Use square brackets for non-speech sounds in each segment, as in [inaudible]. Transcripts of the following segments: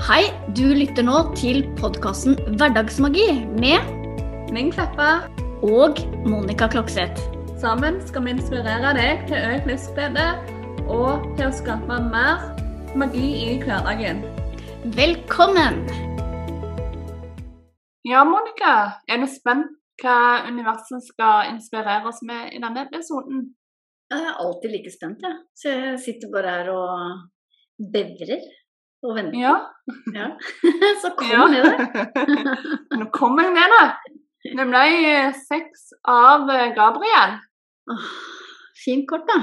Hei, du lytter nå til podkasten Hverdagsmagi med Ming Kleppa. og Monica Klokseth. Sammen skal vi inspirere deg til økt livsglede og til å skape mer magi i hverdagen. Velkommen! Ja, Monica, er du spent hva universet skal inspirere oss med i denne episoden? Jeg er alltid like spent, jeg. Så jeg sitter bare her og bevrer og vente. Ja. Ja. [laughs] Så kom ja. med det. [laughs] Nå kommer jeg med det. Det ble eh, seks av eh, Gabriel. Oh, Fint kort, da.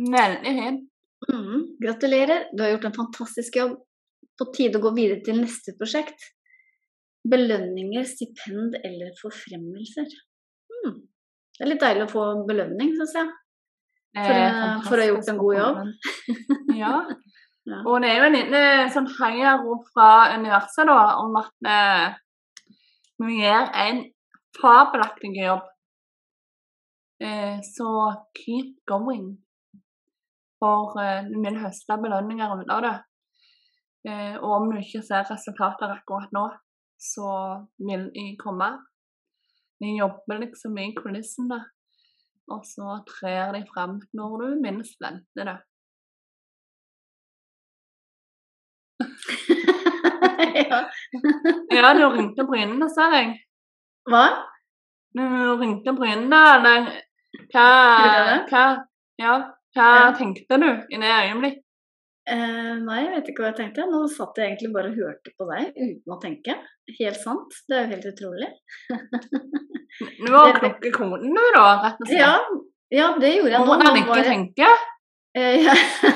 Veldig fint. Mm, Gratulerer, du har gjort en fantastisk jobb. På tide å gå videre til neste prosjekt. Belønninger, stipend eller forfremmelser. Mm. Det er litt deilig å få belønning, syns jeg. For, Eh, for å ha gjort en god jobb. Ja. [laughs] Og det er jo en liten eh, sånn heiarop fra universet da, om at eh, vi gjør en fabelaktig jobb. Eh, så keep going. For eh, du vil høste belønninger ut av det. Eh, og om du ikke ser resultater akkurat nå, så vil jeg komme. De jobber liksom i kulissene, og så trer de frem når du minst venter det. [laughs] ja. Ja, du ringte brynene, ser jeg. Hva? Du ringte brynene, eller hva, hva, ja, hva Ja. tenkte du i det øyeblikk? Eh, nei, jeg vet ikke hva jeg tenkte. Nå satt jeg egentlig bare og hørte på deg uten å tenke. Helt sant. Det er jo helt utrolig. Du var Det- klokke koden, du, da, rett og slett. Ja, ja det gjorde jeg. Hvordan ikke tenke? Eh, ja. [laughs]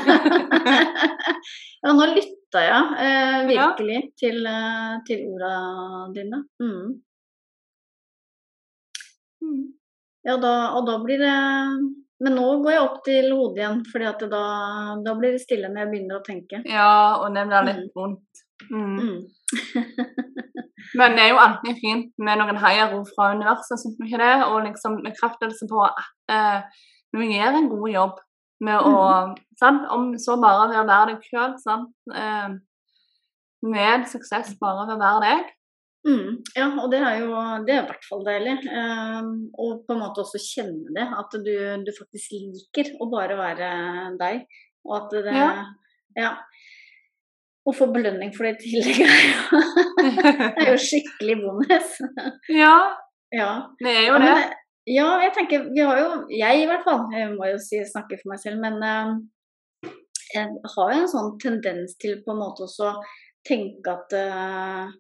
ja, nå lytta jeg eh, virkelig til, eh, til orda dine. Mm. Mm. Ja, da, og da blir det Men nå går jeg opp til hodet igjen, fordi da, da blir det stille når jeg begynner å tenke. Ja, og det blir litt vondt. Mm. Mm. [laughs] Men det er jo alltid fint med noen heiarop fra universet? Og liksom bekreftelse på at eh, du gjør en god jobb med å sant? Om så bare ved å være deg sjøl, sant. Eh, med suksess bare ved å være deg. Mm, ja, og det er jo det er i hvert fall deilig. Eh, og på en måte også kjenne det, at du, du faktisk liker å bare være deg. Og at det Ja. ja. Å få belønning for det i tillegg jo, [laughs] er jo skikkelig bonus. ja, ja. det er jo det. men, ja, jeg tenker Vi har jo Jeg i hvert fall, jeg må jo si, snakke for meg selv, men uh, jeg har jo en sånn tendens til på en måte også tenke at uh,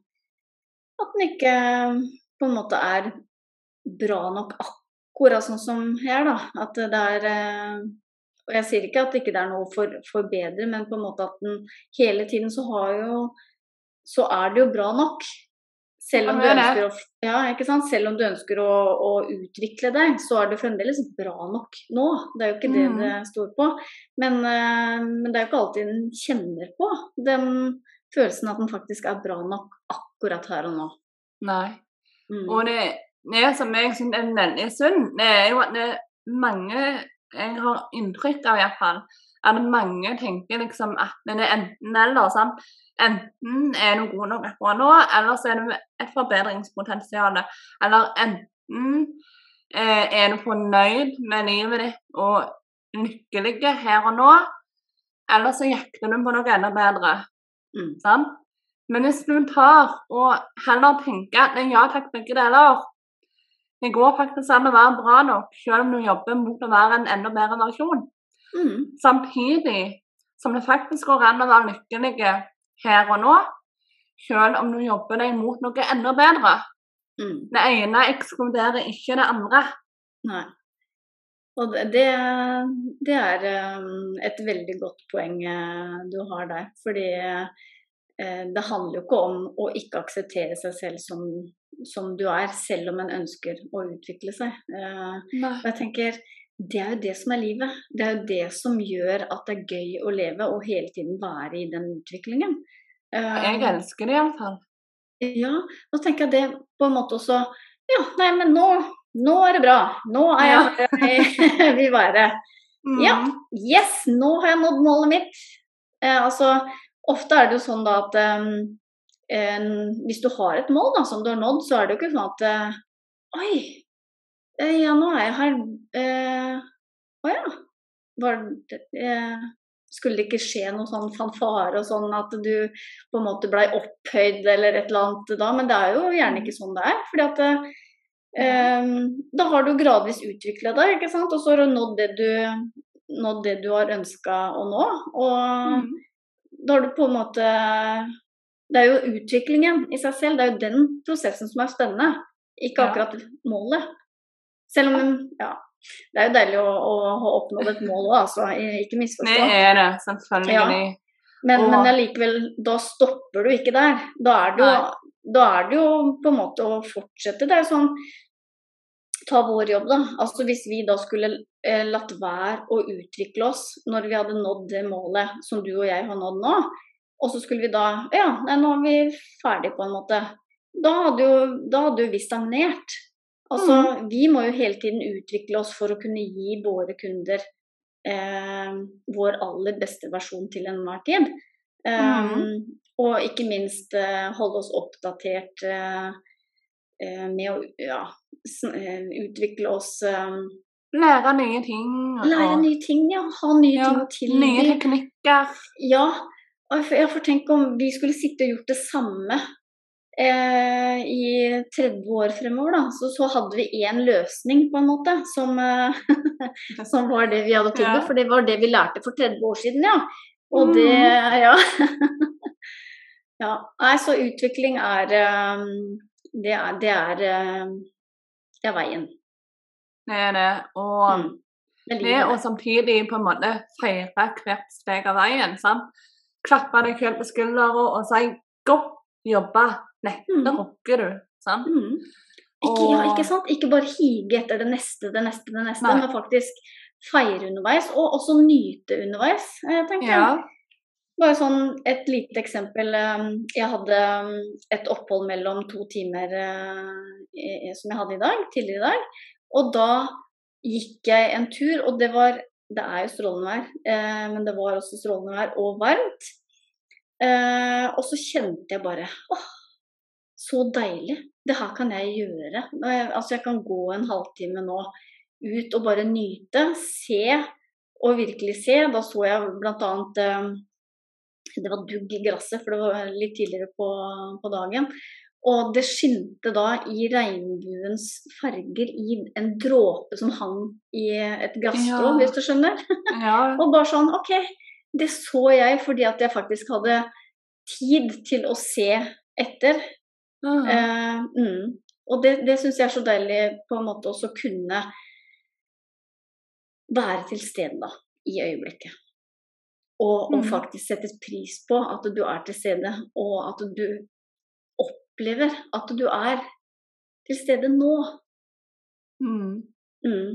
At den ikke på en måte er bra nok akkurat sånn som jeg da. At det er uh, Og jeg sier ikke at det ikke er noe for bedre, men på en måte at den hele tiden så har jo Så er det jo bra nok. Selv om, du å, ja? Selv om du ønsker å, å utvikle deg, så er det fremdeles bra nok nå. Det er jo ikke det Mm. det står på. Men, eh, men det er jo ikke alltid en kjenner på den følelsen at den faktisk er bra nok akkurat her og nå. Nei. Mm. Og det, det som jeg syns er veldig synd, det er jo at det er mange Jeg har inntrykk av iallfall at mange tenker liksom at det er enten-eller. sant? Enten er du god nok akkurat nå, eller så er det et forbedringspotensial. Eller enten eh, er du fornøyd med livet ditt og lykkelig her og nå, eller så jakter du på noe enda bedre. Mm. Sant? Men hvis du tar og heller tenker at ja takk, begge deler Det går faktisk an å være bra nok, selv om du jobber mot å være en enda bedre versjon. Mm. Samtidig som det faktisk går an å være lykkelig her og nå, selv om du jobber deg mot noe enda bedre. Mm. Det ene ekskluderer ikke det andre. Nei. Og det, det, er um, et veldig godt poeng eh, du har der. Fordi eh, det handler jo ikke om å ikke akseptere seg selv som, som du er, selv om en ønsker å utvikle seg. Nei. og jeg tenker, det er jo det som er livet. Det er jo det som gjør at det er gøy å leve og hele tiden være i den utviklingen. Eh, Jeg elsker det iallfall. ja, og tenker jeg det på en måte også Ja, nei, men nå, nå er det bra. Nå er jeg ja. jeg vil være. Mm. Ja. Yes, nå har jeg nådd målet mitt. Eh, altså, ofte er det jo sånn da at en, hvis du har et mål da, som du har nådd, så er det jo ikke sånn at uh, Oi, ja, nå er jeg her. eh, å ja. Var det, skulle det ikke skje noe sånn fanfare og sånn at du på en måte blei opphøyd eller et eller annet da? Men det er jo gjerne ikke sånn det er. fordi at eh, da har du gradvis utvikla deg, ikke sant. Og så har du nådd det du, nådd det du har ønska å nå. Og mm. da har du på en måte Det er jo utviklingen i seg selv, det er jo den prosessen som er spennende. Ikke akkurat målet. Selv om ja, det er jo deilig å, å ha oppnådd et mål òg, altså. Ikke misforstå. Det er det, selvfølgelig. Ja. Men, men allikevel, da stopper du ikke der. Da er, det jo, da er det jo på en måte å fortsette. Det er jo sånn Ta vår jobb, da. Altså Hvis vi da skulle eh, latt være å utvikle oss når vi hadde nådd det målet som du og jeg har nådd nå, og så skulle vi da Ja, nei, nå er vi ferdig på en måte. Da hadde jo, da hadde jo vi stagnert. Altså, mm. Vi må jo hele tiden utvikle oss for å kunne gi våre kunder eh, vår aller beste versjon til enhver tid. Um, mm. Og ikke minst eh, holde oss oppdatert eh, eh med å ja, eh, utvikle oss eh, Lære nye ting. Lære nye ting, ja. Ha nye ja, ting å tilby. Nye teknikker. Ja. Jeg får tenke om vi skulle sitte og gjort det samme eh, i 30 år fremover, da, så, så hadde vi én løsning, på en måte, som, eh, [laughs] som var det vi hadde trodd. Ja. For det var det vi lærte for 30 år siden, ja. Og det mm. Ja. [laughs] ja. Nei, så utvikling er eh, Det er, det er, eh, det er veien. Det er det. Og mm. det, å samtidig på en måte feire hvert steg av veien. sant? Klappe deg selv på skuldra og si 'godt jobba', Nei, mm. da rocker du. Sant? Mm. Ikke, ja, ikke sant? Ikke bare hige etter det neste, det neste, det neste, Nei. men faktisk feire underveis, og også nyte underveis, eh, tenker ja. jeg. Bare sånn et lite eksempel. Eh, jeg hadde mm, et opphold mellom to timer eh, som jeg hadde i dag, tidligere i dag. Og da gikk jeg en tur, og det var Det er jo strålende vær, men det var også strålende vær og varmt. Og så kjente jeg bare åh, så deilig. Det her kan jeg gjøre. Altså, jeg kan gå en halvtime nå ut og bare nyte. Se og virkelig se. Da så jeg bl.a. Eh, det var dugg i gresset, for det var litt tidligere på, på, dagen. Og det skinte da i regnbuens farger i en dråpe som hang i et glasstrå, ja. hvis du skjønner. Ja. [laughs] og bare sånn OK, det så jeg fordi at jeg faktisk hadde tid til å se etter. Eh, mm. Og det, det syns jeg er så deilig på en måte også kunne være til stede da, i øyeblikket. Og, og mm. faktisk sette pris på at du er til stede, og at du opplever at du er til stede nå. Mm. Mm.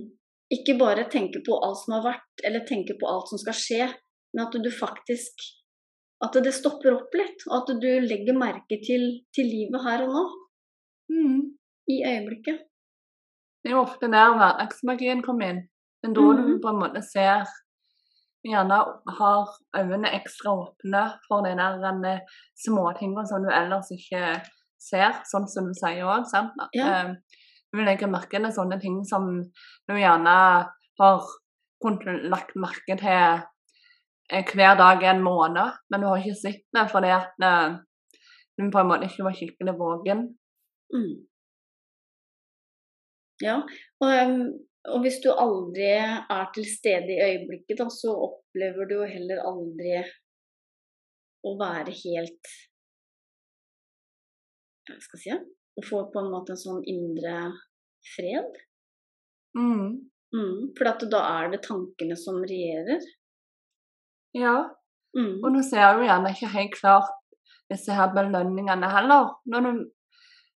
Ikke bare tenke på alt som har vært, eller tenke på alt som skal skje, men at du faktisk at det stopper opp litt, og at du legger merke til, til livet her og nå. Mm. I øyeblikket. Det er jo ofte der hverdagsmagien kommer inn. Men da mm. du på en måte ser Gjerne har øynene ekstra åpne for de der småtingene som du ellers ikke ser, sånn som du sier òg. Ja. Um, du legger merke til sånne ting som du gjerne har kunnet lagt merke til Eh, hver dag en måned, men du har ikke sett det fordi at du på en måte ikke var skikkelig våken. Mm. Ja, og, og, hvis du aldri er til stede i øyeblikket, da, så opplever du jo heller aldri å være helt Hva skal jeg si? Å få på en måte en sånn indre fred. Mm. Mm, for da er det tankene som regjerer. Ja. Mm. Og nå ser du gjerne ikke helt klart disse her belønningene heller. Når du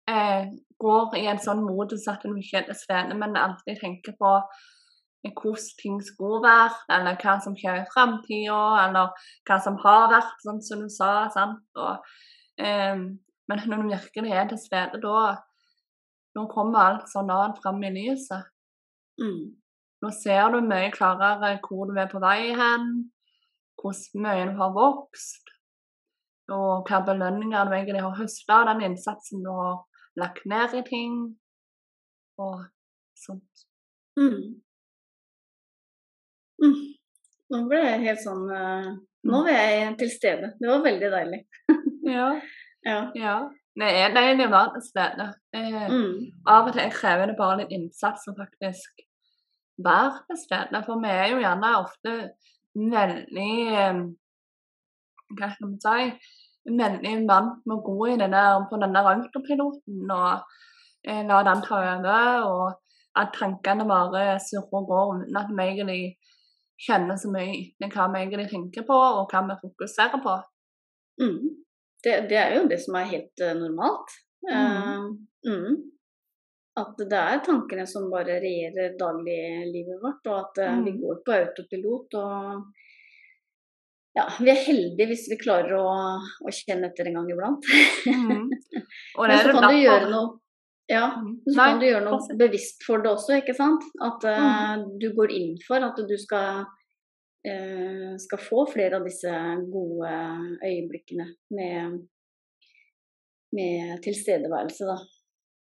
eh, går i en sånn modus at du ikke er til stede, men alltid tenker på eh, hvordan ting skulle være, eller hva som skjer i framtida, eller hva som har vært, sånn som du sa. sant? Og, eh, men når du virkelig er til stede, da, da kommer alt sånn annet fram i lyset. Mm. Nå ser du mye klarere hvor du er på vei hen, hvor mye du har vokst. og hva belønninger du egentlig har høstet av den innsatsen du har lagt ned i ting, og sånt. Mm. Mm. Nå ble jeg helt sånn eh, Nå er var jeg til stede. Det var veldig deilig. [laughs] Ja, Ja. ja. Det er deilig å være til stede. Eh, Mm. av og til krever det bare litt innsats å faktisk være til stede. For vi er jo gjerne ofte veldig eh, Hva skal man si? Veldig vant med å gå i denne, på denne autopiloten og eh, la den ta over. Og at tankene bare surrer og går uten at vi egentlig kjenner så mye etter hva vi egentlig tenker på, og hva vi fokuserer på. Mm. Det, det er jo det som er helt uh, normalt. Eh, mm. At det er tankene som bare regjerer dagliglivet vårt, og at mm. vi Mm. går på autopilot. og ja, vi er heldige hvis vi klarer å, å kjenne etter en gang iblant. Mm. [laughs] Men så kan du gjøre noe ja, Mm. så kan du gjøre noe bevisst for det også, ikke sant? At uh, Mm. du går inn for at du skal, uh, skal få flere av disse gode øyeblikkene med, med tilstedeværelse, da.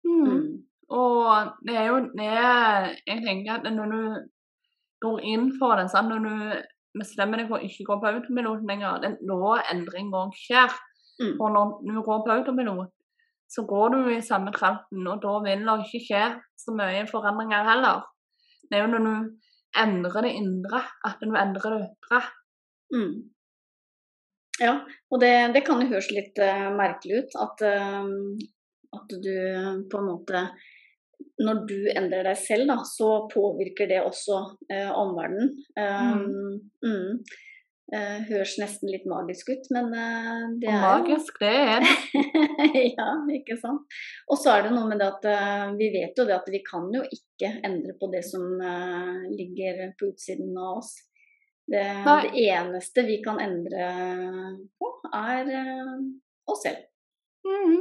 Mm. Og det er jo det jeg tenker at når du går inn for det, sant? når du bestemmer deg for å ikke gå på autopilot lenger, det er da endring òg skjer. Mm. Og når du går på autopilot, så går du i samme tralten, og da vil det ikke skje så mye forandringer heller. Det er jo når du endrer det indre, at du endrer det ytre. Mm. Ja, og det, det kan jo høres litt uh, merkelig ut at, uh, at du på en måte Når du endrer deg selv, da, så påvirker det også eh, omverdenen. Um, mm. Eh, høres nesten litt magisk ut, men eh, det Og er magisk, det er det. [laughs] ja, ikke sant. Og så er det noe med det at eh, vi vet jo det at vi kan jo ikke endre på det som eh, ligger på utsiden av oss. Det, det eneste vi kan endre på, er eh, oss selv. Mm.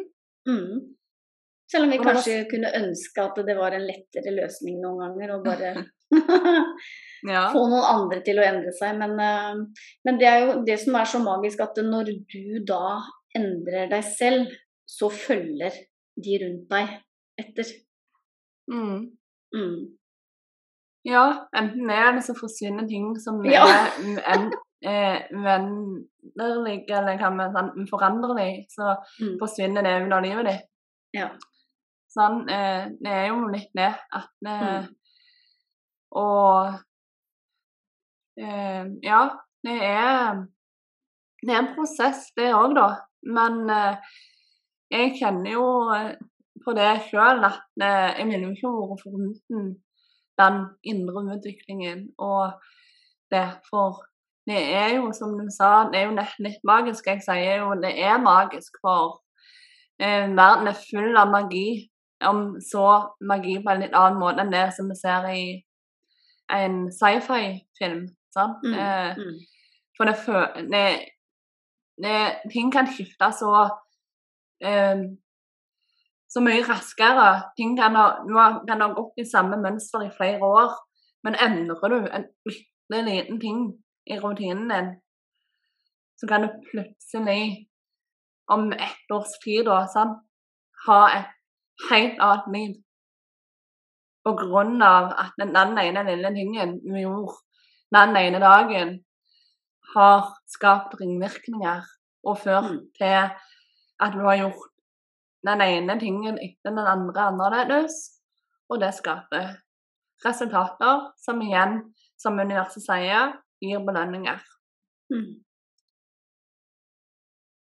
Mm. Selv om vi kanskje var- kunne ønske at det var en lettere løsning noen ganger, og bare [laughs] Ja. få noen andre til å endre seg. Men, eh, men det er jo det som er så magisk, at når du da endrer deg selv, så følger de rundt deg etter. Mm. Mm. Ja, enten er det så forsvinner ting som Ja. er uen- eh, uenderlige, eller hva med sånn uforanderlig, så Mm. forsvinner det ut av livet ditt. Ja. Sånn, eh, det er jo litt det at vi Mm. Og eh, ja, det er Det er en prosess, det òg, da. Men eh, jeg kjenner jo eh, på det sjøl at eh, jeg ville jo ikke vært foruten den indre utviklingen. Og det. For Det er jo, som du sa, det er jo litt magisk. Jeg sier jo det er magisk, for eh, verden er full av magi. Om så magi på en litt annen måte enn det som vi ser i en sci-fi-film. Mm. Eh, Mm. for det, det, det Ting kan skifte så eh, så mye raskere. Ting kan ha, kan ha gått i samme mønster i flere år, men endrer du en bitte liten ting i rutinen din, så kan du plutselig, om ett års tid, da, sant, ha et helt annet liv. På grunn av at den, den ene lille tingen vi gjorde den ene dagen, har skapt ringvirkninger og ført Mm. til at du har gjort den ene tingen etter den andre annerledes, og det skaper resultater som igjen, som universet sier, gir belønninger. Mm.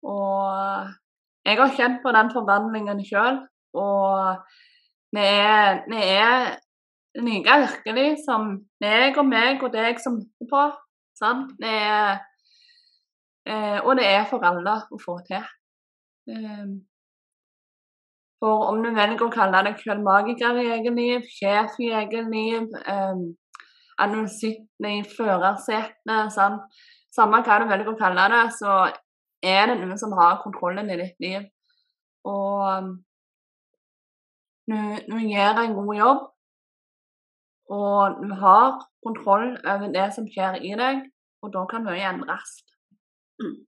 Og jeg har kjent på den forvandlingen sjøl, og det er, det er like virkelig som meg og meg og deg som er på. Sant? Det er, eh, og det er for alle å få til. Eh, for om du velger å kalle deg selv magiker i eget liv, sjef i eget liv, eh, du sitter i førersetene, sant? samme hva du velger å kalle det, så er det noen som har kontrollen i ditt liv. Og du, du gjør en god jobb, og du har kontroll over det som skjer i deg, og da kan mye endres. Mm.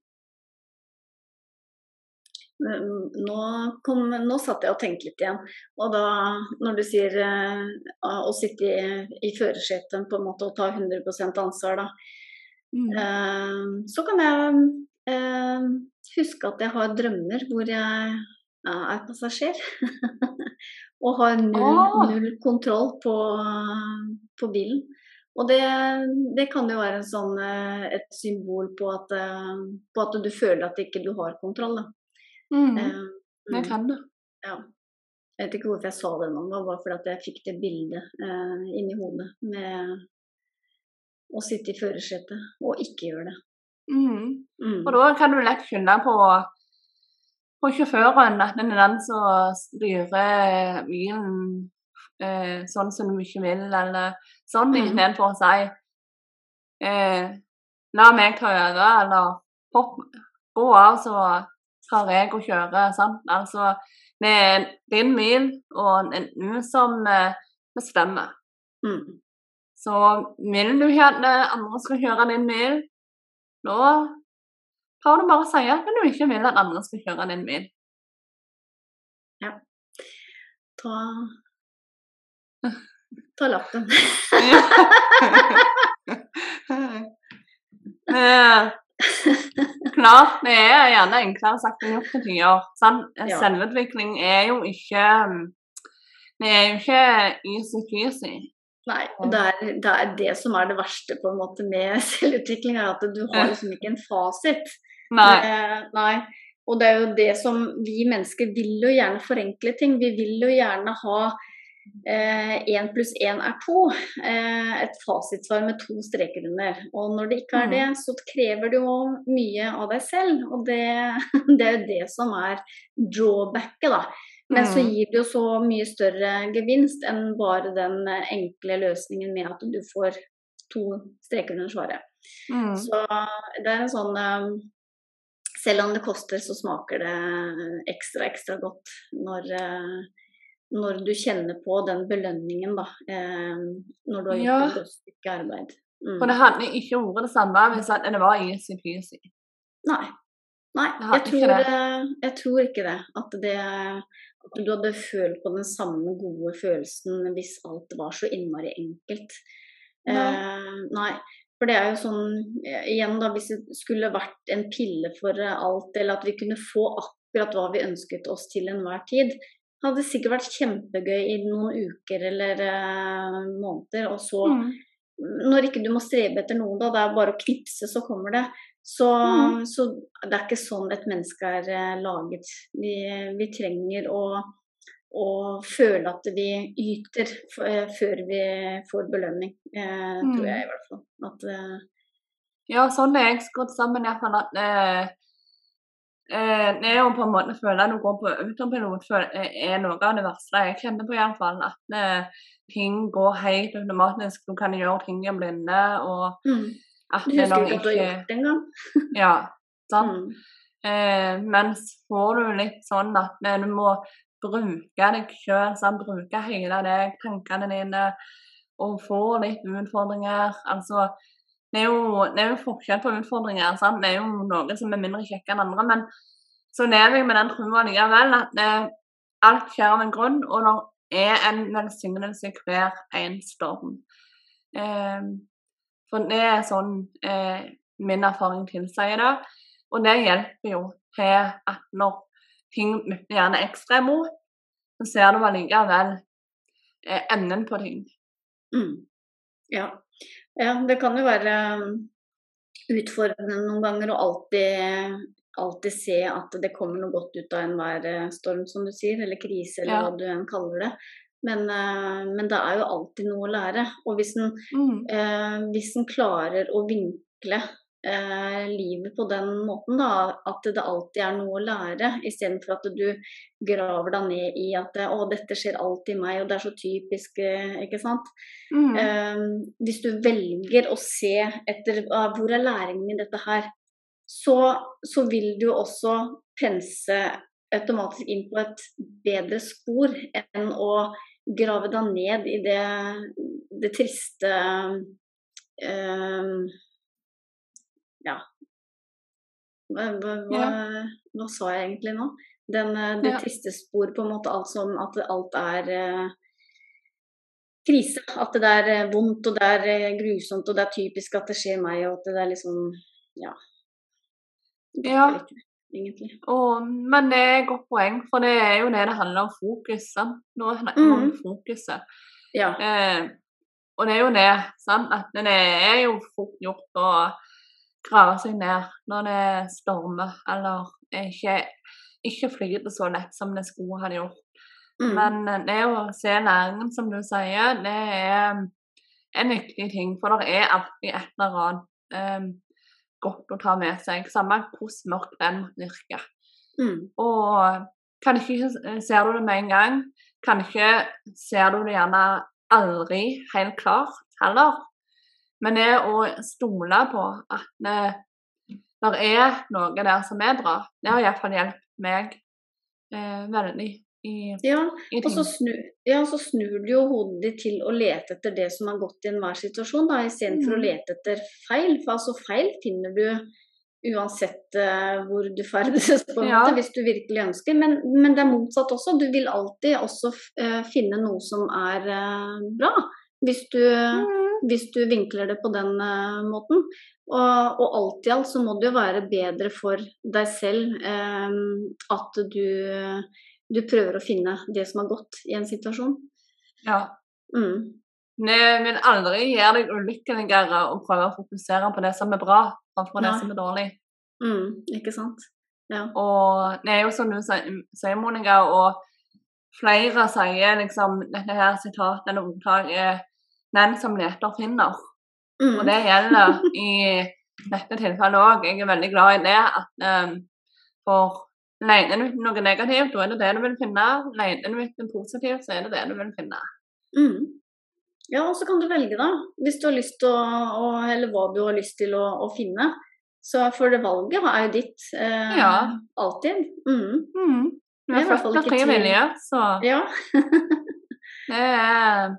Nå, kom, nå satt jeg og tenkte litt igjen. Og da, når du sier eh, å sitte i, i førersetet på en måte og ta 100% ansvar, da, mm. Eh, så kan jeg eh, huske at jeg har drømmer hvor jeg er passasjer. [laughs] og har null, oh. null kontroll på, på, bilen. Og det, det, kan jo være sånn, et symbol på at, på at, du føler at ikke du har kontroll. Da. Mm. Uh, det mm. kan det. Ja. Jeg vet ikke hvorfor jeg sa det nå, det var bare fordi jeg fikk det bildet eh, inni hodet med å sitte i førersetet og ikke gjøre det. Mm. Mm. Og da kan du lett finne på, på sjåføren, at den er den som styrer bilen eh, sånn som du ikke vil, eller sånn, mm. istedenfor å si eh, La meg ta over, eller hopp, gå av, så tar jeg og kjører. Sant? Altså, det er din bil og en du som eh, bestemmer. Mm. Så vil du ikke at andre skal kjøre din bil, da har du bare å si at du ikke vil at andre skal kjøre din bil. Ja. Ta [laughs] Ta lappen. ja. [laughs] Klart, det er gjerne enklere sagt enn gjort tider. Sånn, ja. Selvutvikling er jo ikke Det er jo ikke easy-peasy. Nei, og det er, det er, det som er det verste på en måte med [laughs] selvutvikling, er at du har liksom ikke en fasit. Nei. Eh, nei. Og det er jo det som vi mennesker vil jo gjerne forenkle ting. Vi vil jo gjerne ha Én eh, pluss én er to. Eh, et fasitsvar med to streker under. Og når det ikke er det, mm. så krever det jo mye av deg selv. Og det, [laughs] det er jo det som er drawbacket, da. Men så mm. gir det jo så mye større gevinst enn bare den enkle løsningen med at du får to streker under svaret. Mm. Så det er en sånn eh, Selv om det koster, så smaker det ekstra, ekstra godt når når du kjenner på den belønningen, da. Eh, når du har gjort ja. et godt stykke arbeid. Mm. For det hadde ikke vært det samme hvis det var easy-peasy. Nei. Nei, jeg tror, jeg tror, ikke det. At, det. at du hadde følt på den samme gode følelsen hvis alt var så innmari enkelt. Nei. Eh, nei. For det er jo sånn, igjen da, hvis det skulle vært en pille for alt, eller at vi kunne få akkurat hva vi ønsket oss til enhver tid, hadde det sikkert vært kjempegøy i noen uker eller uh, måneder, og så mm. Når ikke du må strebe etter noe, da, det er bare å knipse, så kommer det. Så, mm. så det er ikke sånn et menneske er uh, laget. Vi, vi trenger å, å, føle at vi yter uh, før vi får belønning, mm. tror jeg i hvert fall. At, ja, sånn er jeg skrudd sammen Jeg iallfall. At Eh, det er jo på en måte føle at du går på autopilot er noe av det verste jeg kjenner på. I hvert fall, At eh, ting går helt automatisk. Du kan gjøre ting i blinde. og mm. at Du husker ikke at du har gjort det engang? [laughs] ja, sant. Mm. Eh, mens får du litt sånn at eh, du må bruke deg sjøl, bruke hele deg, tankene dine, og få litt utfordringer. altså det er, jo, det er jo forskjell på utfordringer. Sant? Det er jo noen som er mindre kjekke enn andre. Men så lever jeg med den troa likevel at det, alt skjer av en grunn, og det er en velsignelse hver en storm. Eh, for det er sånn eh, min erfaring tilsier det. Og det hjelper jo til at når ting mutter gjerne ekstra imot, så ser du allikevel eh, enden på ting. Mm. Ja. Ja, det kan jo være um, utfordrende noen ganger å alltid, alltid se at det kommer noe godt ut av enhver eh, storm, som du sier, eller krise, eller ja. hva du enn kaller det. Men, uh, men, det er jo alltid noe å lære. Og hvis en, mm. eh, hvis en klarer å vinkle eh, livet på den måten, da, at det alltid er noe å lære, istedenfor at du graver deg ned i at 'å, dette skjer alltid meg', og det er så typisk, eh, ikke sant. Mm. Eh, hvis du velger å se etter hvor er læringen i dette her, så, så vil du også pense automatisk inn på et bedre spor enn å grave deg ned i det, det triste um, ja, Hva, hva, hva, sa jeg egentlig nå? Den, eh, det Ja. triste spor, på en måte, alt som at alt er eh, krise. At det er eh, vondt, og det er eh, grusomt, og det er typisk at det skjer meg, og at det er liksom Ja. Det Ja. egentlig. Og, men det er et godt poeng, for det er jo det det handler om fokus. Sant? Nå snakker vi om Mhm. fokuset. Ja. Eh, og det er jo det, sant? at det er jo fort gjort å grave seg ned når det stormer, eller ikke, ikke flyter så lett som det skulle ha gjort. Mm. Men eh, det å se læringen, som du sier, det er en viktig ting. For det er alltid et eller annet um, godt å ta med seg, samme hvordan mørkt den virker. Mm. Og kanskje ikke ser du det med en gang, kanskje ser du det gjerne aldri helt klart heller. Men det å stole på at det er noe der som er bra, det har iallfall hjulpet meg eh, veldig i, Ja, i og så, snu, ja, så snur du jo hodet ditt til å lete etter det som har gått i enhver situasjon, da, istedenfor Mm. å lete etter feil. For altså, feil finner du uansett uh, hvor du ferdes, [laughs] på en Ja. måte, hvis du virkelig ønsker. Men, men det er motsatt også. Du vil alltid også uh, finne noe som er uh, bra, hvis du, Mm. hvis du vinkler det på den uh, måten. Og, og alt i alt så må det jo være bedre for deg selv eh, at du, du prøver å finne det som er godt i en situasjon. Ja. Mm. Det men aldri gjør deg ulykkeligere å prøve å fokusere på det som er bra, framfor det som er dårlig. Mm. Ikke sant? Ja. Og det er jo som du sier, Monica, og flere sier liksom dette her sitatet eller ordtaket Den som leter, finner. Mm. Og det gjelder i dette tilfellet òg. Jeg er veldig glad i det. at um, For leter du etter noe negativt, da er det det du vil finne. Leter du etter noe positivt, så er det det du vil finne. Mm. Ja, og så kan du velge, da. Hvis du har lyst til å, Eller hva du har lyst til å, å finne. Så for det valget er jo ditt. Eh, Ja. Alltid. Mm. Mm. Du er født av fri vilje, så Ja. [laughs] det er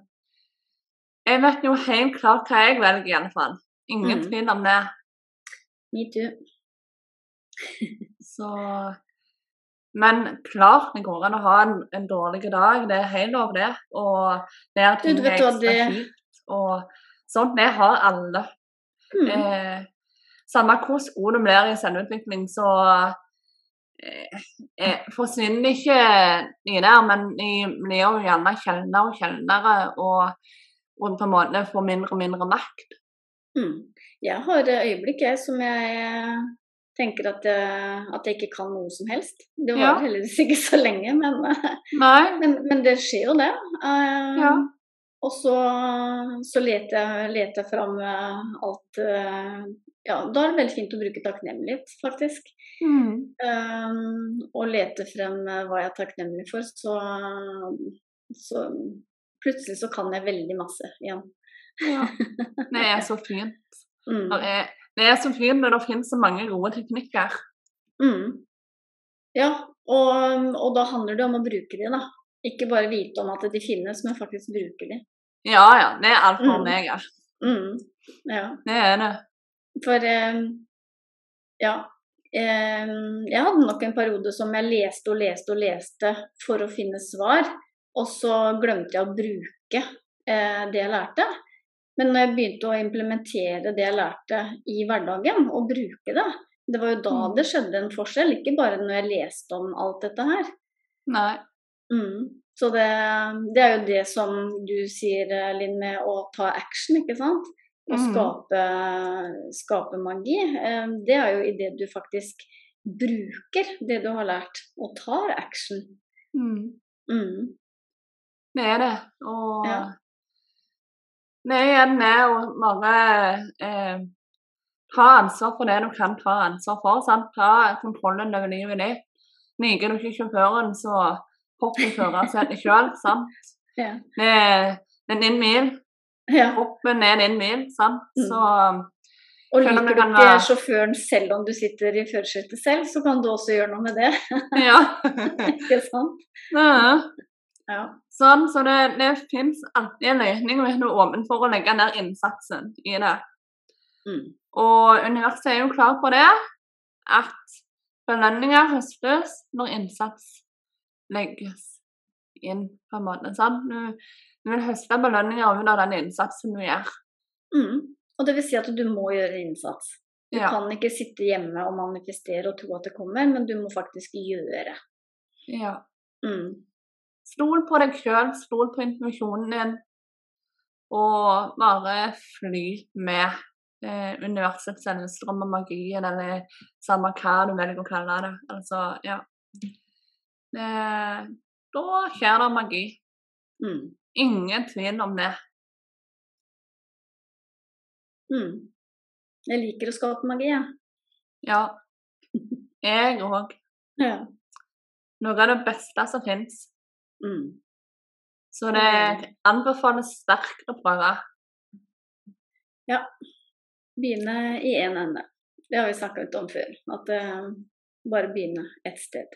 Jeg vet jo helt klart hva jeg velger, i alle fall. Ingen Mm. tvil om det. Me too. Så Men klart det går an å ha en, en dårlig dag, det er helt lov, det. Og det er ting er ekstra kjipt. Og sånt, det har alle. Mm. Eh, samme hvor god du blir i selvutvikling, så eh, eh, forsvinner ikke de der, men de blir jo gjerne sjeldnere og kjeldnere. og, og på en måte får mindre og mindre makt. Mm. Jeg har øyeblikk jeg som jeg eh, tenker at jeg, at jeg ikke kan noe som helst. Det Ja. heldigvis ikke så lenge, men, Nei. men, men det skjer jo det. Uh, Ja. Og så, så leter jeg, leter jeg fram eh, alt eh, Ja, da er det veldig fint å bruke takknemlighet, faktisk. Mm. Eh, og lete frem eh, hva jeg er takknemlig for, så, så plutselig så kan jeg veldig masse igjen. Ja. [laughs] Det er så fint. Mm. Det er, så fint når det finnes så mange gode teknikker. Mm. Ja, og, og da handler det om å bruke de, da. Ikke bare vite om at de finnes, men faktisk bruke de. Ja ja, det er alt for Mm. meg. ja. Mm. Ja, Det er det. for eh, Ja. Eh, jeg hadde nok en periode som jeg leste og leste og leste for å finne svar, og så glemte jeg å bruke eh, det jeg lærte. Men når jeg begynte å implementere det jeg lærte i hverdagen, og bruke det, det var jo da Mm. det skjedde en forskjell, ikke bare når jeg leste om alt dette her. Nei. Mm. Så det, det er jo det som du sier, Linn, med å ta action, ikke sant? Å Mm. skape, skape magi. Eh, Det er jo i det du faktisk bruker det du har lært, og tar action. Mm. Det er det. Og Ja. det er igjen det å bare eh, ta ansvar for det du kan ta ansvar for. Sant? Ta kontrollen over livet ditt. Liker du ikke sjåføren, så hopp i førersetet sjøl. [laughs] Ja. Det, er- det er din bil. ja. Kroppen er din bil. Sant? Mm. Så Og liker du ikke være- sjåføren selv om du sitter i førersetet selv, så kan du også gjøre noe med det. ja. [laughs] ikke sant? ja. Ja. Sånn, så det, det fins alltid en løsning hvis du er for å legge ned innsatsen i det. Mm. Og universet er jo klar på det. at belønninger høstes når innsats legges inn, på en måte. Sånn? Du, du vil høste belønninger ut av den innsatsen du gjør. Mm. Og det vil si at du må gjøre innsats. Du Ja. kan ikke sitte hjemme og manifestere og tro at det kommer, men du må faktisk gjøre. ja. Mm. Stol på deg sjøl, stol på intuisjonen din, og bare fly med eh, universets strøm og magien, eller samme hva du velger å kalle det. Altså, ja. Eh, da skjer det magi. Mm. Ingen tvil om det. Mm. Jeg liker å skape magi, jeg. Ja. Jeg òg. [laughs] Ja. Noe av det beste som fins. Mm. Så det anbefales sterkt å prøve. Begynne i én en ende. Det har vi snakka litt om før. At uh, bare begynne ett sted.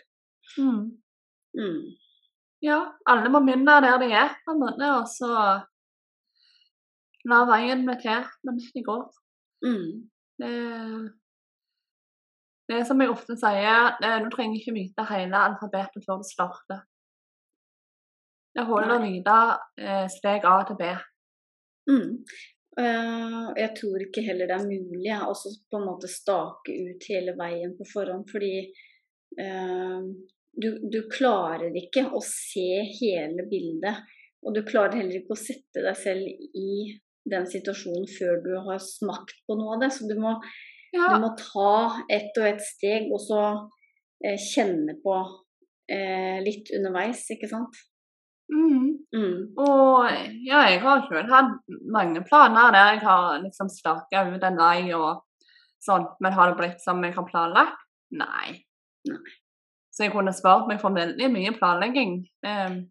Mm. Ja, alle må begynne der de er, på en måte, og så la veien bli til mens de går. Mm. Det, det som jeg ofte sier, er du trenger ikke vite hele alfabetet før du starter. Det holder å nyte eh, steg A til B. Mm. Uh, jeg tror ikke heller det er mulig å på en måte stake ut hele veien på forhånd, fordi uh, du, du klarer ikke å se hele bildet. Og du klarer heller ikke å sette deg selv i den situasjonen før du har smakt på noe av det. Så du må, Ja, du må ta ett og ett steg, og så uh, kjenne på litt underveis, ikke sant? Mm. Mm. Og ja, jeg har selv hatt mange planer der jeg har liksom staka ut en vei og sånn, men har det blitt som jeg har planlagt? Nei. Nei. Så jeg kunne spart meg for veldig mye planlegging. Um,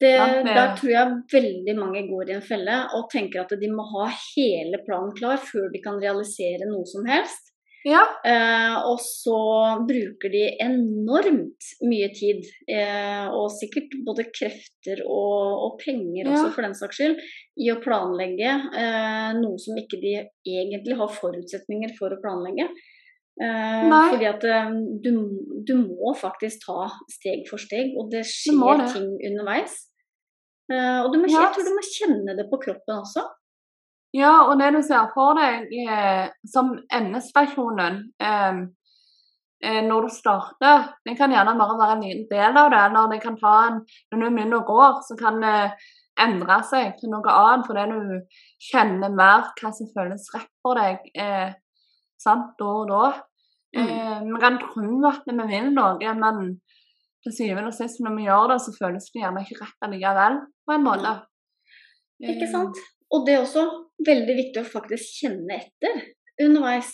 Det, Ja, Der tror jeg veldig mange går i en felle og tenker at de må ha hele planen klar før de kan realisere noe som helst. Ja, Eh, og så bruker de enormt mye tid, eh, og sikkert både krefter og, og penger Ja. også for den saks skyld, i å planlegge eh, noe som ikke de egentlig har forutsetninger for å planlegge. Eh, fordi at eh, du, du må faktisk ta steg for steg, og det skjer det. ting underveis. Eh, og du må, Ja. jeg tror du må kjenne det på kroppen også. Ja, og det du ser for deg eh, som endestasjonen eh, eh, når du starter, det kan gjerne bare være en liten del av det. Eller det kan ta en Når du begynner å gå, så kan det endre seg til noe annet fordi du kjenner mer hva som føles rett for deg. Eh, sant, da og da. Mm. Eh, vi kan tro at vi vil noe, men til syvende og sist når vi gjør det, så føles det gjerne ikke rett likevel, på en måte. Ikke Eh, sant? Og det også veldig viktig å faktisk kjenne etter underveis.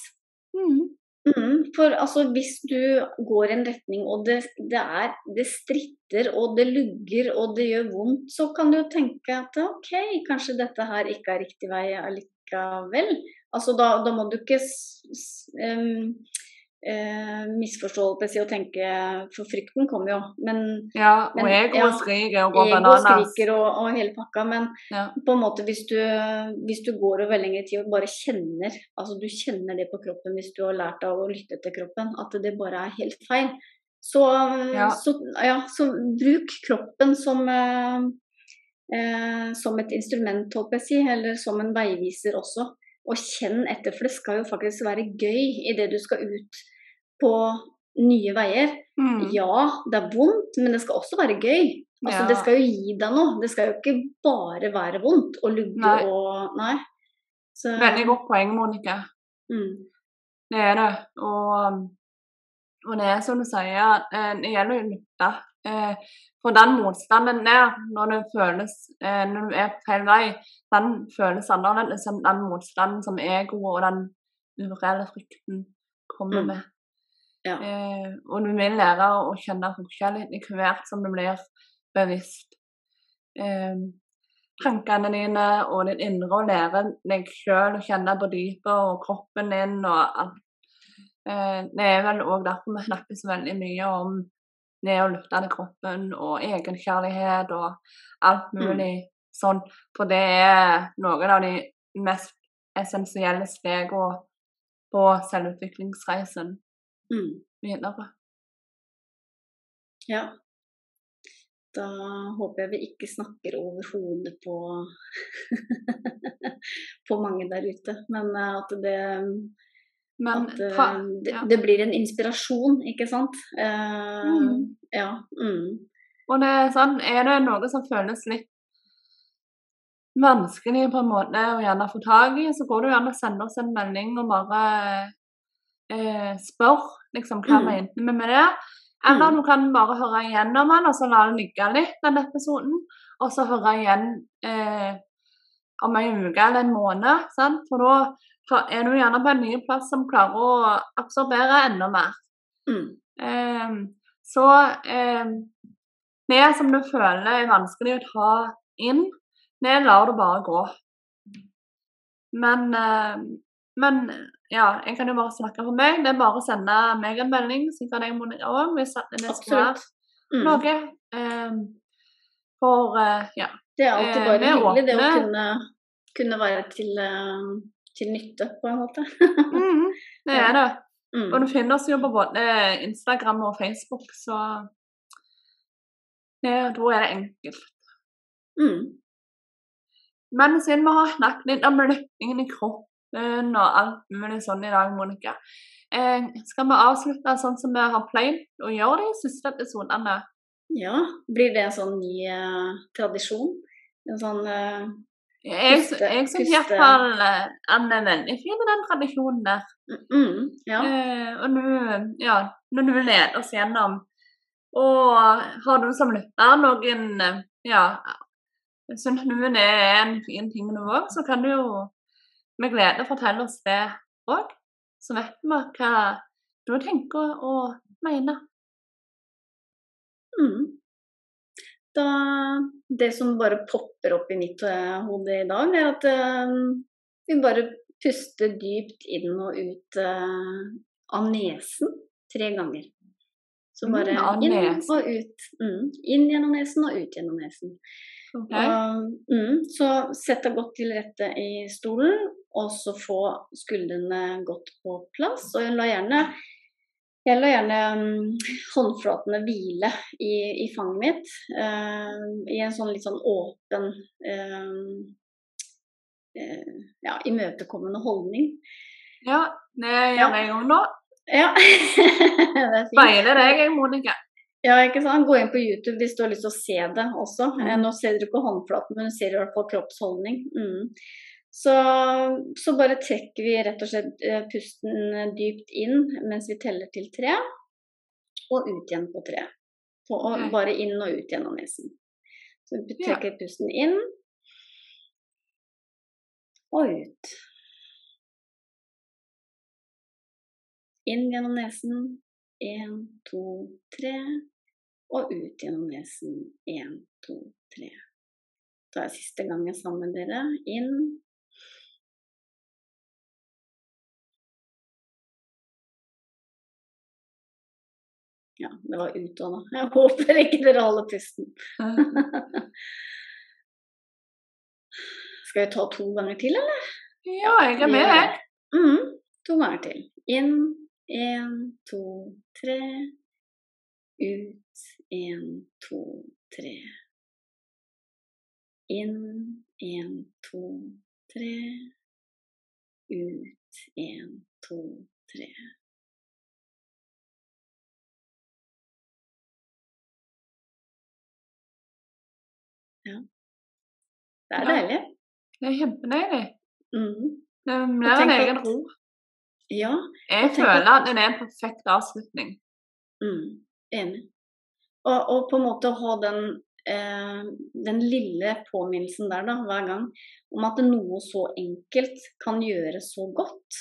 Mm. Mm, for altså, hvis du går i en retning og det, det, er, det stritter og det lugger og det gjør vondt, så kan du jo tenke at OK, kanskje dette her ikke er riktig vei allikevel. Altså, da, da må du ikke em, eh, misforstå si, og tenke For frykten kommer jo, men Ja, og Men, ego ja, skriker og går ego bananas. skriker og, og hele pakka, men Ja. på en måte hvis du, hvis du går over lengre tid og bare kjenner altså du kjenner det på kroppen hvis du har lært av å lytte til kroppen, at det bare er helt feil, så Ja. så, ja, så bruk kroppen som eh, eh, som et instrument, håper jeg si, eller som en veiviser også. Og kjenn etter, for det skal jo faktisk være gøy idet du skal ut på nye veier. Mm. Ja, det er vondt, men det skal også være gøy. Altså, Ja. Det skal jo gi deg noe. Det skal jo ikke bare være vondt og lugge Nei. og Nei. Så, Veldig godt poeng, Monica. Mm, Det er det. Og, og det er som du sier, eh, det gjelder å lytte. Eh, For den motstanden der, når føles eh, når du er på feil vei, den føles annerledes enn den motstanden som egoet og den ureelle frykten kommer Mm. Ja. Eh, og du vil lære å kjenne forskjellen etter hvert som du blir bevisst. Eh, tankene dine og ditt indre og lære deg sjøl å kjenne på dypet og kroppen din og alt. Eh, det er vel òg derfor vi snakker så veldig mye om det å lytte til kroppen og egenkjærlighet og alt mulig sånn. For det er noen av de mest essensielle stegene på selvutviklingsreisen Mm. videre. Ja. Da håper jeg vi ikke snakker over hodet på [laughs] på mange der ute, men eh, at det Men at eh, det, ja. det blir en inspirasjon, ikke sant? Eh, Mm. Ja. Mm. Og det er sånn, er det noe som føles litt vanskelig på en måte å gjerne få tak i, så går det gjerne å sende oss en melding og bare eh, spør liksom, hva Mm. mente vi med det. Eller Mm. du kan bare høre igjennom den, og så la det ligge litt, den episoden. Og så høre igjen eh, om en uke eller en måned. Sant? For da er du gjerne på en ny plass som klarer å absorbere enda mer. Mm. Eh, så eh, det som du føler er vanskelig å ta inn, det lar du bare gå. Men, ehm, men ja, jeg kan jo bare snakke for meg. Det er bare å sende meg en melding, sikkert jeg Monica òg, hvis det skal være. Mm. noe. Um, for uh, ja. Det er alltid Eh, bare er hyggelig det å kunne, kunne være til, uh, til nytte, på en måte. mm, det er det. [laughs] Mm. Og du finner oss jo på både Instagram og Facebook, så det, da er det enkelt. Mm. Men siden vi har snakket litt om løpningen i kroppen og alt mulig sånn i dag, Monica, eh, skal vi avslutte sånn som vi har pleid å gjøre de siste episodene? Ja, blir det en sånn ny uh, tradisjon? En sånn uh, Jeg, Puste- jeg syns iallfall Anne er veldig fin med den tradisjonen der. mm, Ja. Eh, og nå, ja, når du leder oss gjennom Og har du som lytter noen eh, Ja, syns det er en fin ting nå òg, så kan du jo med glede fortelle oss det òg. Så vet vi hva du tenker og mener. Mm. Da, det som bare popper opp i mitt eh, hode i dag, er at uh, vi bare puster dypt inn og ut uh, av nesen tre ganger. Så Mm, bare mm, inn og ut. Mm. Inn gjennom nesen og ut gjennom nesen. Okay. Og, mm, så sett deg godt til rette i stolen, og så få skuldrene godt på plass. Og la gjerne, jeg la gjerne mm, håndflatene hvile i, i fanget mitt, eh, i en sånn litt sånn åpen eh, eh, ja, imøtekommende holdning. Ja, det gjør jeg òg nå. Ja, [laughs] er. Speiler deg, jeg, Monica. Ja, ikke sant? Gå inn på YouTube hvis du har lyst til å se det også. Mm. Eh, Nå ser du ikke håndflaten, men du ser i hvert fall kroppsholdning. Mm. Så, så bare trekker vi rett og slett eh, pusten dypt inn mens vi teller til tre, og ut igjen på tre. På, Bare inn og ut gjennom nesen. Så vi trekker pusten inn og ut. Inn gjennom nesen. Én, to, tre. Og ut gjennom nesen. Én, to, tre. Da er siste gangen sammen med dere. Inn. Ja, det var utånda. Jeg håper ikke dere holder pusten. Skal vi ta to ganger til, eller? Ja, jeg er med, jeg. Mm, to ganger til. Inn, én, to, tre. Ut, én, to, tre. Inn, én, to, tre. Ut, én, to, tre. Ja. Det er Ja. deilig. Det er kjempedeilig. Mm. Det blir en egen ro. Ja, Jeg føler at det er en perfekt avslutning. Mm, enig. Og, og på en måte å ha den, eh, den lille påminnelsen der da, hver gang, om at noe så enkelt kan gjøre så godt.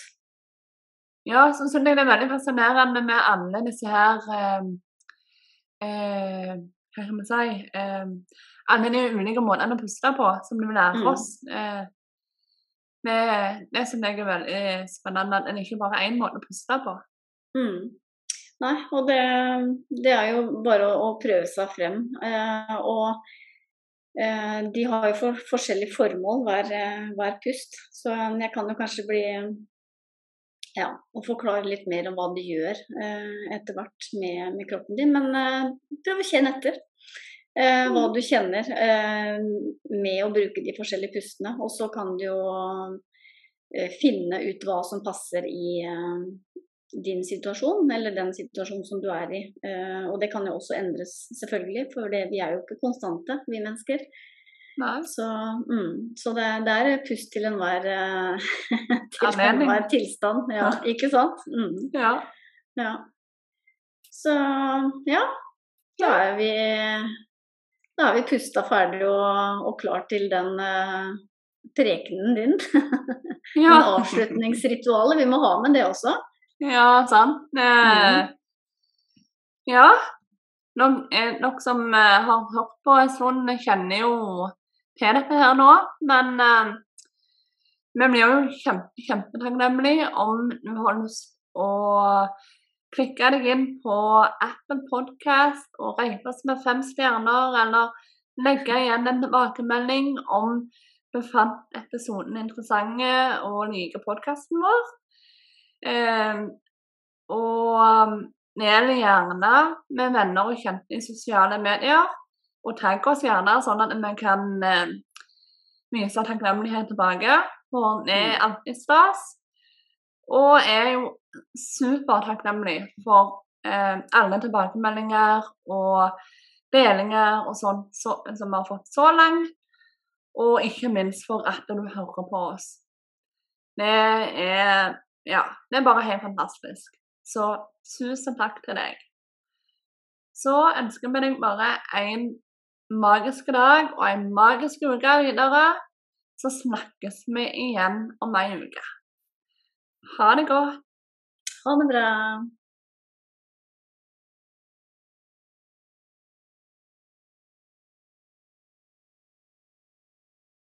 Ja, så syns jeg det er veldig fascinerende med alle disse her eh, eh, Hva kan man si eh, Alle de ulike måter å puste på som du lærer Mm. oss. Eh, det, det jeg er veldig spennende. At det ikke bare er én måte å puste på. Mm. Nei, og det, det er jo bare å, å prøve seg frem. Eh, og eh, de har jo for, forskjellige formål, hver, eh, hver pust. Så jeg kan jo kanskje bli ja, og forklare litt mer om hva du gjør eh, etter hvert med, med, kroppen din. Men eh, prøv å kjenne etter eh, hva mm. du kjenner eh, med å bruke de forskjellige pustene. Og så kan du jo eh, finne ut hva som passer i eh, din situasjon, eller den situasjonen som du er i. og det kan jo også endres, selvfølgelig, for det, vi er jo ikke konstante, vi mennesker. Så, mm, så det, det, er pust til enhver, uh, [laughs] til enhver tilstand. Ja, ikke sant? Mm. Ja. ja. Så ja, da er vi da er vi pusta ferdig og, og klar til den uh, prekenen din. [laughs] ja. Den avslutningsritualet. Vi må ha med det også. Ja, sant. Mm. Ja. Dere som uh, har hørt på en stund, kjenner jo til dette her nå. Men eh, vi blir jo kjempe, kjempetakknemlige om du har lyst å klikke deg inn på Apple Podcast og rate oss med fem stjerner, eller legge igjen en tilbakemelding om du fant episoden interessante og liker podkasten vår. Eh, og del gjerne med venner og kjente i sosiale medier. Og tagg oss gjerne, sånn at vi kan eh, vise takknemlighet tilbake. For det er mm. alltid stas. Og jeg er jo supertakknemlig for eh, alle tilbakemeldinger og delinger og sånn så, som vi har fått så langt. Og ikke minst for at du hører på oss. Det er Ja, det er bare helt fantastisk. Så tusen takk til deg. Så ønsker vi deg bare en magisk dag og en magisk uke videre. Så snakkes vi igjen om ei uke. Ha det godt. Ha det bra.